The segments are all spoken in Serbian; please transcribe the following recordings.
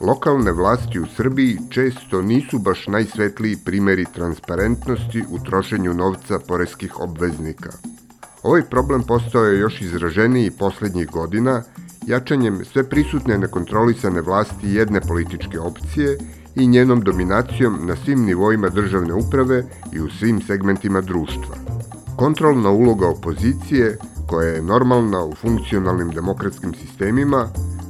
Lokalne vlasti u Srbiji često nisu baš najsvetliji primeri transparentnosti u trošenju novca poreskih obveznika. Ovaj problem postao je još izraženiji poslednjih godina jačanjem sve prisutne nekontrolisane vlasti jedne političke opcije i njenom dominacijom na svim nivoima državne uprave i u svim segmentima društva. Kontrolna uloga opozicije, koja je normalna u funkcionalnim demokratskim sistemima,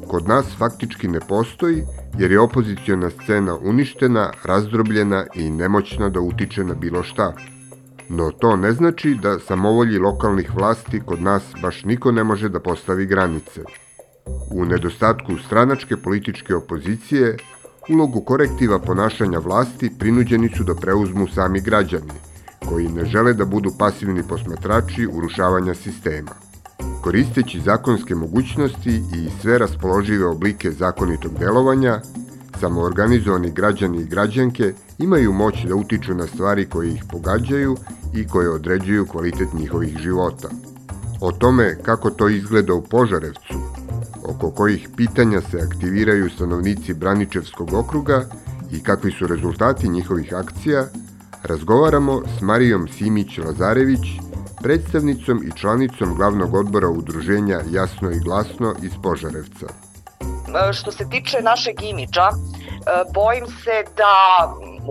kod nas faktički ne postoji jer je opozicijona scena uništena, razdrobljena i nemoćna da utiče na bilo šta. No to ne znači da samovolji lokalnih vlasti kod nas baš niko ne može da postavi granice. U nedostatku stranačke političke opozicije, ulogu korektiva ponašanja vlasti prinuđeni su da preuzmu sami građani, koji ne žele da budu pasivni posmatrači urušavanja sistema. Koristeći zakonske mogućnosti i sve raspoložive oblike zakonitog delovanja, samoorganizovani građani i građanke imaju moć da utiču na stvari koje ih pogađaju i koje određuju kvalitet njihovih života. O tome kako to izgleda u Požarevcu, oko kojih pitanja se aktiviraju stanovnici Braničevskog okruga i kakvi su rezultati njihovih akcija, razgovaramo s Marijom Simić-Lazarević, predstavnicom i članicom glavnog odbora udruženja Jasno i glasno iz Požarevca. E, što se tiče našeg imidža, e, bojim se da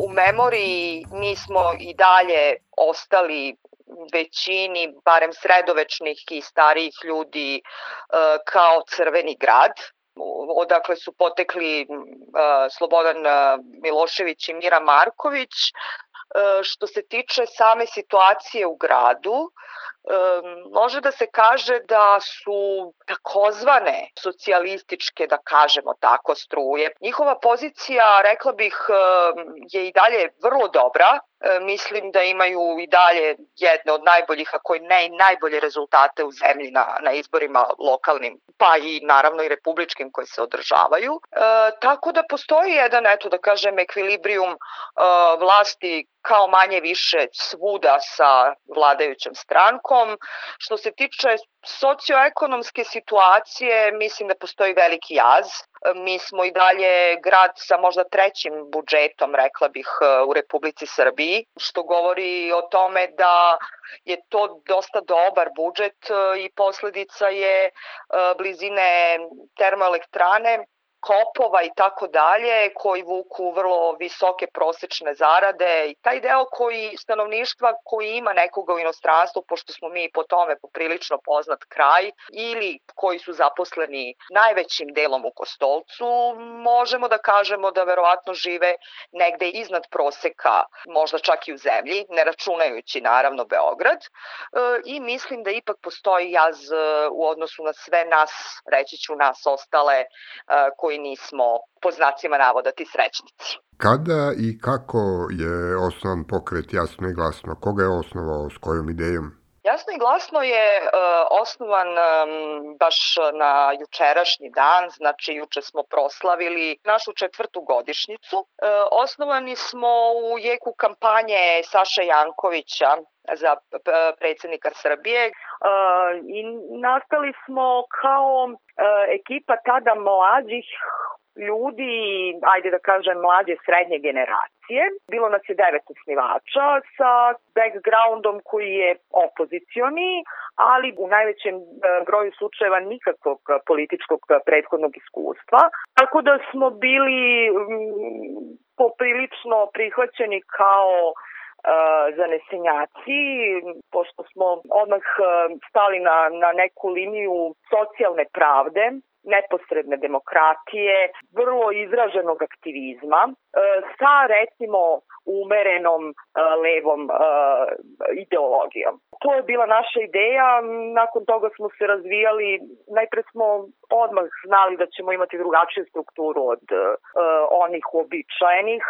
u memoriji mi smo i dalje ostali većini, barem sredovečnih i starijih ljudi, e, kao crveni grad, odakle su potekli Slobodan Milošević i Mira Marković. Što se tiče same situacije u gradu, može da se kaže da su takozvane socijalističke, da kažemo tako, struje. Njihova pozicija, rekla bih, je i dalje vrlo dobra. Mislim da imaju i dalje jedne od najboljih, ako ne najbolje rezultate u zemlji na, na izborima lokalnim, pa i naravno i republičkim koji se održavaju. E, tako da postoji jedan, eto da kažem, ekvilibrijum e, vlasti kao manje više svuda sa vladajućom strankom. Što se tiče socioekonomske situacije, mislim da postoji veliki jaz. Mi smo i dalje grad sa možda trećim budžetom, rekla bih, u Republici Srbiji, što govori o tome da je to dosta dobar budžet i posledica je blizine termoelektrane kopova i tako dalje koji vuku vrlo visoke prosečne zarade i taj deo koji stanovništva koji ima nekoga u inostranstvu pošto smo mi po tome poprilično poznat kraj ili koji su zaposleni najvećim delom u Kostolcu možemo da kažemo da verovatno žive negde iznad proseka možda čak i u zemlji ne računajući naravno Beograd. E, i mislim da ipak postoji jaz e, u odnosu na sve nas reći ću nas ostale e, koji koji nismo po znacima navoda ti srećnici. Kada i kako je osnovan pokret Jasno i glasno? Koga je osnovao, s kojom idejom? Jasno i glasno je uh, osnovan um, baš na jučerašnji dan, znači juče smo proslavili našu četvrtu godišnjicu. Uh, osnovani smo u jeku kampanje Saša Jankovića za predsednika Srbije uh, i nastali smo kao uh, ekipa tada mlađih ljudi, ajde da kažem mlađe srednje generacije. Bilo nas je devet osnivača sa backgroundom koji je opozicioni, ali u najvećem e, broju slučajeva nikakvog političkog prethodnog iskustva. Tako da smo bili poprilično prihvaćeni kao e, zanesenjaci, pošto smo odmah stali na, na neku liniju socijalne pravde, neposredne demokratije, vrlo izraženog aktivizma, e, sa recimo umerenom e, levom e, ideologijom. To je bila naša ideja, nakon toga smo se razvijali, najpre smo odmah znali da ćemo imati drugačiju strukturu od onih uobičajenih.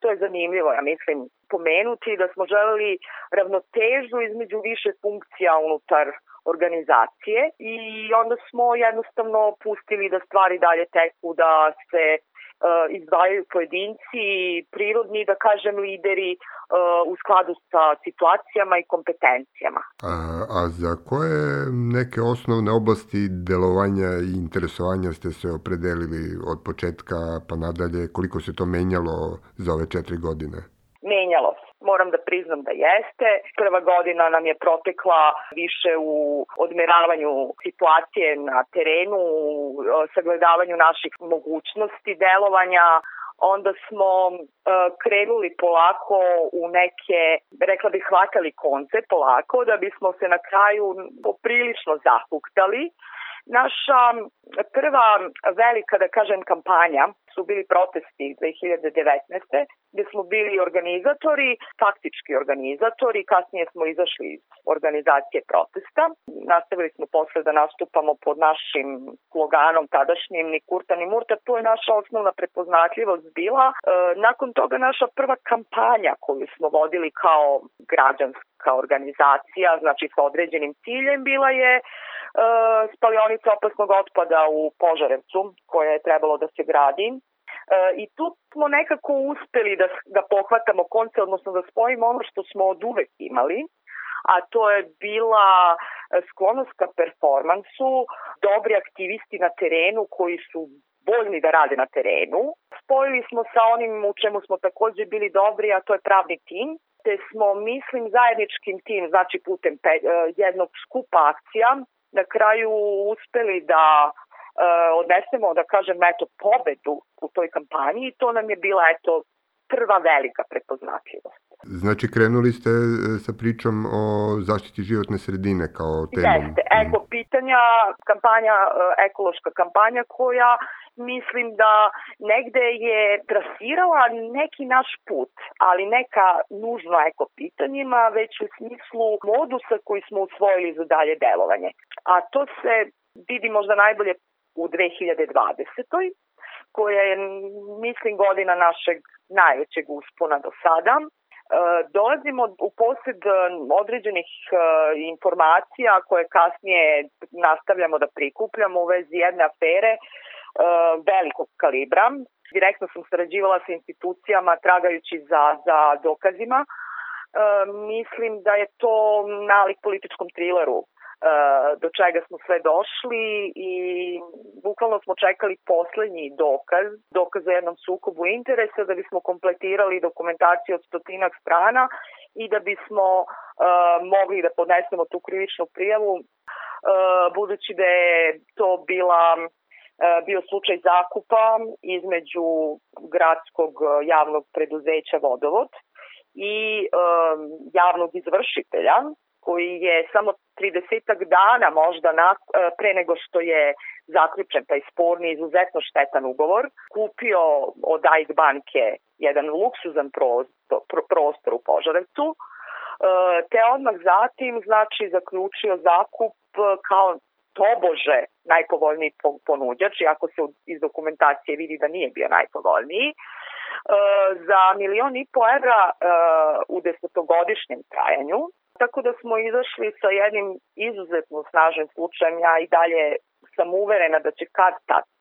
To je zanimljivo, ja mislim, pomenuti da smo želeli ravnotežu između više funkcija unutar organizacije i onda smo jednostavno pustili da stvari dalje teku, da se uh, izdvajaju pojedinci, prirodni, da kažem, lideri uh, u skladu sa situacijama i kompetencijama. A, a za koje neke osnovne oblasti delovanja i interesovanja ste se opredelili od početka pa nadalje? Koliko se to menjalo za ove četiri godine? Moram da priznam da jeste. Prva godina nam je protekla više u odmeravanju situacije na terenu, u sagledavanju naših mogućnosti delovanja, onda smo uh, krenuli polako u neke, rekla bih, hvatali konce polako, da bismo se na kraju poprilično zahuktali. Naša prva velika, da kažem, kampanja su bili protesti 2019. gde smo bili organizatori, taktički organizatori, kasnije smo izašli iz organizacije protesta. Nastavili smo posle da nastupamo pod našim sloganom tadašnjim ni kurta ni murta, to je naša osnovna prepoznatljivost bila. E, nakon toga naša prva kampanja koju smo vodili kao građanska organizacija, znači sa određenim ciljem, bila je spalionica opasnog otpada u Požarevcu koja je trebalo da se gradi E, I tu smo nekako uspeli da, da pohvatamo konce, odnosno da spojimo ono što smo od uvek imali, a to je bila sklonost ka performansu, dobri aktivisti na terenu koji su voljni da rade na terenu. Spojili smo sa onim u čemu smo takođe bili dobri, a to je pravni tim, te smo, mislim, zajedničkim tim, znači putem pe, e, jednog skupa akcija, na kraju uspeli da uh, odnesemo, da kažem, eto, pobedu u toj kampanji i to nam je bila, eto, prva velika prepoznatljivost. Znači, krenuli ste e, sa pričom o zaštiti životne sredine kao temom. Jeste, eko pitanja, kampanja, e, ekološka kampanja koja mislim da negde je trasirala neki naš put, ali neka nužno eko pitanjima, već u smislu modusa koji smo usvojili za dalje delovanje. A to se vidi možda najbolje u 2020. koja je, mislim, godina našeg najvećeg uspona do sada. E, dolazimo u posjed određenih e, informacija koje kasnije nastavljamo da prikupljamo u vezi jedne afere e, velikog kalibra. Direktno sam sarađivala sa institucijama tragajući za, za dokazima. Mislim da je to nalik političkom trileru do čega smo sve došli i bukvalno smo čekali poslednji dokaz, dokaz o jednom sukobu interesa da bismo kompletirali dokumentaciju od stotinak strana i da bismo uh, mogli da podnesemo tu krivičnu prijavu uh, budući da je to bila bio slučaj zakupa između gradskog javnog preduzeća Vodovod i javnog izvršitelja koji je samo 30 dana možda na, e, pre nego što je zaključen taj sporni izuzetno štetan ugovor, kupio od AIK banke jedan luksuzan prostor, prostor u Požarevcu, e, te odmah zatim znači zaključio zakup kao tobože najpovoljniji ponuđač, iako se iz dokumentacije vidi da nije bio najpovoljniji, za milion i po evra u desetogodišnjem trajanju, Tako da smo izašli sa jednim izuzetno snažnim slučajem. Ja i dalje sam uverena da će kad tad e,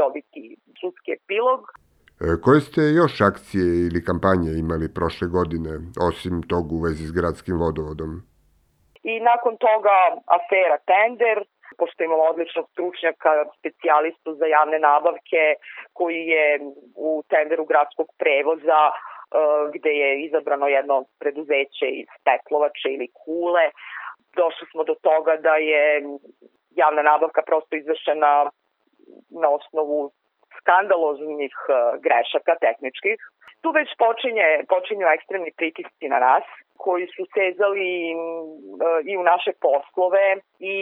dobiti sudski epilog. E, koje ste još akcije ili kampanje imali prošle godine, osim tog u vezi s gradskim vodovodom? I nakon toga afera Tender, pošto imamo odličnog stručnjaka, specijalistu za javne nabavke, koji je u tenderu gradskog prevoza Eh, gde je izabrano jedno preduzeće iz Petlovače ili Kule. Došli smo do toga da je javna nabavka prosto izvršena na osnovu skandaloznih eh, grešaka tehničkih. Tu već počinje, počinju ekstremni pritisci na nas koji su sezali i u naše poslove i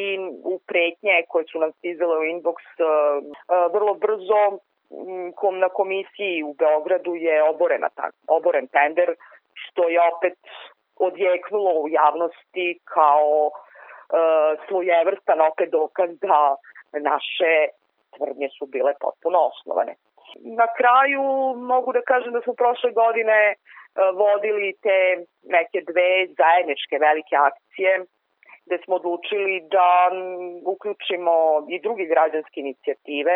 u pretnje koje su nam stizale u inbox vrlo brzo kom na komisiji u Beogradu je oborena, oboren tender, što je opet odjeknulo u javnosti kao uh, svojevrstan opet dokaz da naše tvrdnje su bile potpuno osnovane. Na kraju mogu da kažem da smo prošle godine vodili te neke dve zajedničke velike akcije gde smo odlučili da uključimo i druge građanske inicijative,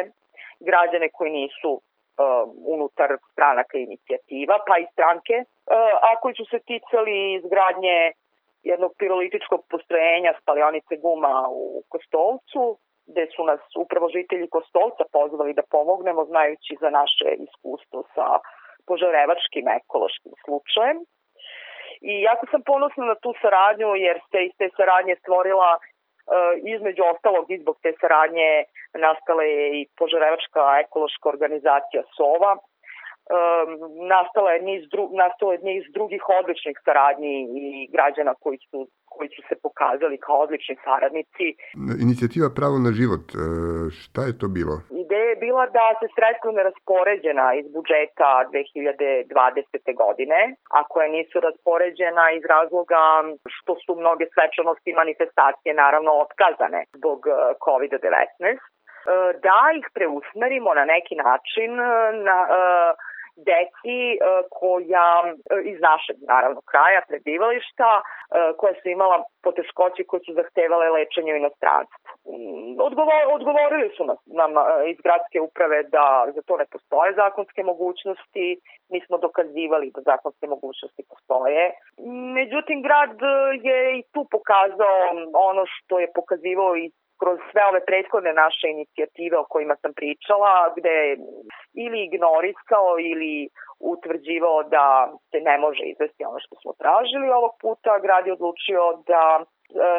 građane koji nisu uh, unutar stranaka inicijativa, pa i stranke, uh, a koji su se ticali izgradnje jednog pirolitičkog postrojenja spalionice guma u Kostolcu, gde su nas upravo žitelji Kostolca pozvali da pomognemo, znajući za naše iskustvo sa požarevačkim ekološkim slučajem. I jako sam ponosna na tu saradnju jer se iz te saradnje stvorila između ostalog i zbog te saradnje nastala je i požarevačka ekološka organizacija SOVA, um, nastala je niz, dru, nastala je niz drugih odličnih saradnji i građana koji su koji su se pokazali kao odlični saradnici. Inicijativa Pravo na život, e, šta je to bilo? Ideja je bila da se sredstva neraspoređena iz budžeta 2020. godine, a koja nisu raspoređena iz razloga što su mnoge svečanosti i manifestacije naravno otkazane zbog e, COVID-19 e, da ih preusmerimo na neki način na, deci e, koja e, iz našeg naravno kraja prebivališta e, koja su imala poteškoće koje su zahtevale lečenje u inostranstvu. Mm, odgovor, odgovorili su nas, nam iz gradske uprave da za to ne postoje zakonske mogućnosti, mi smo dokazivali da zakonske mogućnosti postoje. Međutim, grad je i tu pokazao ono što je pokazivao i kroz sve ove prethodne naše inicijative o kojima sam pričala, gde ili ignorisao ili utvrđivao da se ne može izvesti ono što smo tražili. Ovog puta grad je odlučio da e,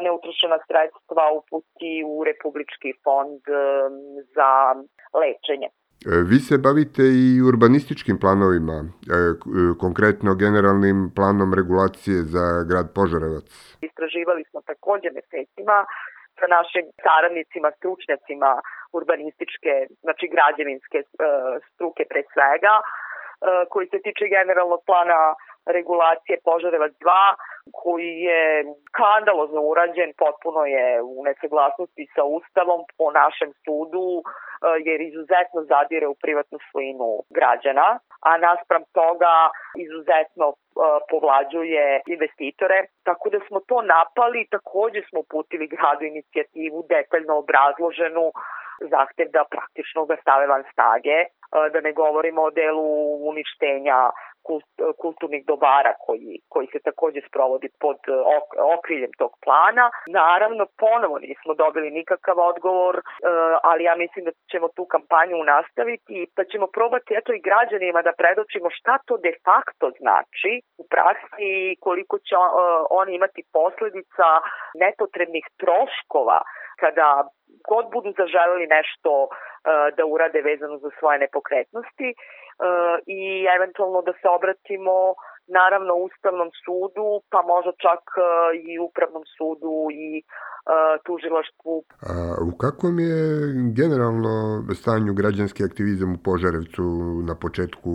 neutrošena sredstva uputi u Republički fond e, za lečenje. E, vi se bavite i urbanističkim planovima, konkretno generalnim planom regulacije za grad Požarevac. Istraživali smo takođe mesecima sa našim saradnicima, stručnjacima urbanističke, znači građevinske e, struke pre svega, e, koji se tiče generalnog plana regulacije Požarevac 2, koji je skandalozno urađen, potpuno je u nesaglasnosti sa Ustavom po našem sudu, e, jer izuzetno zadire u privatnu svojinu građana, a naspram toga izuzetno povlađuje investitore. Tako da smo to napali, takođe smo uputili gradu inicijativu detaljno obrazloženu zahtev da praktično ga stave van snage, e, da ne govorimo o delu uništenja kulturnih dobara koji, koji se takođe sprovodi pod e, okriljem tog plana. Naravno, ponovo nismo dobili nikakav odgovor, e, ali ja mislim da ćemo tu kampanju nastaviti pa ćemo probati eto i građanima da predočimo šta to de facto znači u praksi i koliko će oni imati posledica nepotrebnih troškova kada god budu zaželeli nešto da urade vezano za svoje nepokretnosti i eventualno da se obratimo naravno Ustavnom sudu, pa možda čak i Upravnom sudu i tužilaštvu. A u kakvom je generalno stanju građanski aktivizam u Požarevcu na početku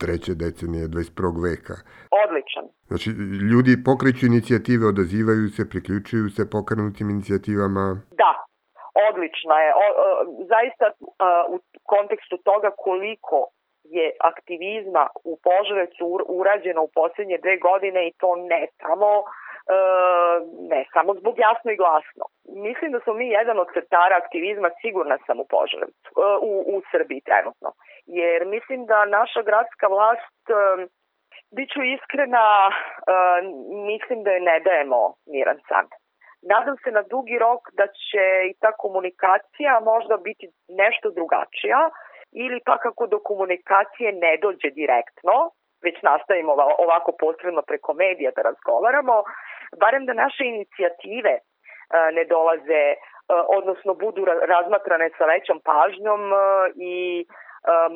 treće decenije 21. veka? Odličan. Znači, ljudi pokreću inicijative, odazivaju se, priključuju se pokrenutim inicijativama? Da, odlična je. O, o, zaista a, u kontekstu toga koliko je aktivizma u Požarevcu urađeno u poslednje dve godine i to ne samo e, ne samo zbog jasno i glasno. Mislim da smo mi jedan od crtara aktivizma sigurna sam u Požarevcu, e, u, u Srbiji trenutno. Jer mislim da naša gradska vlast Biću iskrena, mislim da je ne dajemo miran san. Nadam se na dugi rok da će i ta komunikacija možda biti nešto drugačija ili pa kako do komunikacije ne dođe direktno, već nastavimo ovako posredno preko medija da razgovaramo, barem da naše inicijative ne dolaze, odnosno budu razmatrane sa većom pažnjom i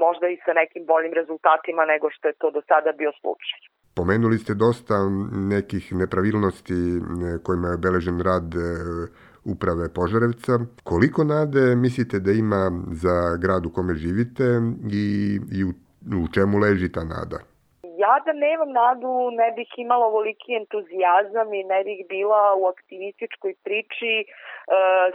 možda i sa nekim boljim rezultatima nego što je to do sada bio slučaj. Pomenuli ste dosta nekih nepravilnosti e, kojima je obeležen rad e, uprave Požarevca. Koliko nade mislite da ima za grad u kome živite i, i u, u čemu leži ta nada? Ja da nemam nadu ne bih imala ovoliki entuzijazam i ne bih bila u aktivističkoj priči e,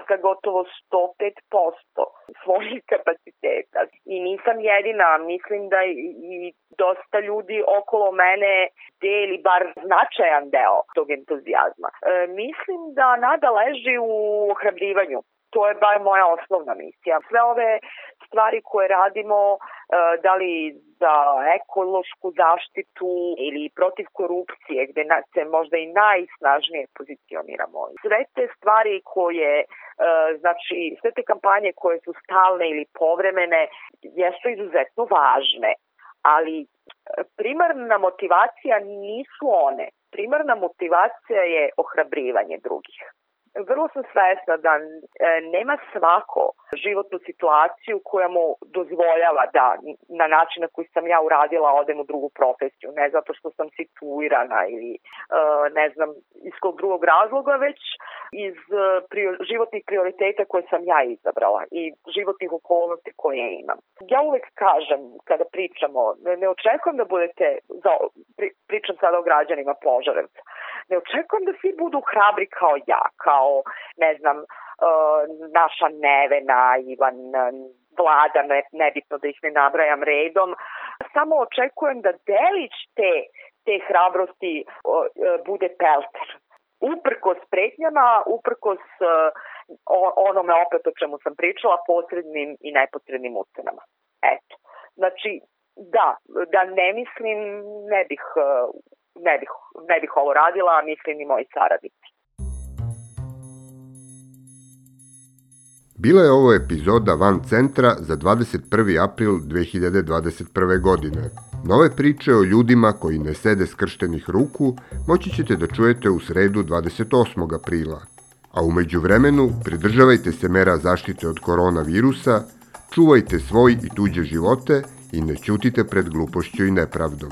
sa gotovo 105% svojih kapaciteta. I nisam jedina, mislim da i dosta ljudi okolo mene deli bar značajan deo tog entuzijazma. E, mislim da nada leži u ohrabrivanju to je bar moja osnovna misija. Sve ove stvari koje radimo, e, da li za ekološku zaštitu ili protiv korupcije, gde se možda i najsnažnije pozicioniramo. Sve te stvari koje, e, znači, sve te kampanje koje su stalne ili povremene, jesu izuzetno važne, ali primarna motivacija nisu one. Primarna motivacija je ohrabrivanje drugih. Vrlo sam svesna da e, nema svako životnu situaciju koja mu dozvoljava da na način na koji sam ja uradila odem u drugu profesiju, ne zato što sam situirana ili e, ne znam iz kog drugog razloga, već iz e, životnih prioriteta koje sam ja izabrala i životnih okolnosti koje imam. Ja uvek kažem kada pričamo, ne očekujem da budete, za, pričam sada o građanima Požarevca, ne očekujem da svi budu hrabri kao ja, kao, ne znam, uh, naša Nevena, Ivan, Vlada, ne, nebitno da ih ne nabrajam redom. Samo očekujem da delić te, te hrabrosti uh, bude pelter. Uprkos pretnjama, uprkos uh, onome opet o čemu sam pričala, posrednim i neposrednim ucenama. Eto. Znači, da, da ne mislim, ne bih ne bih, ne bih ovo radila, a mislim i moji saradnici. Bila je ovo epizoda Van Centra za 21. april 2021. godine. Nove priče o ljudima koji ne sede skrštenih ruku moći ćete da čujete u sredu 28. aprila. A umeđu vremenu pridržavajte se mera zaštite od koronavirusa, čuvajte svoj i tuđe živote i ne ćutite pred glupošću i nepravdom.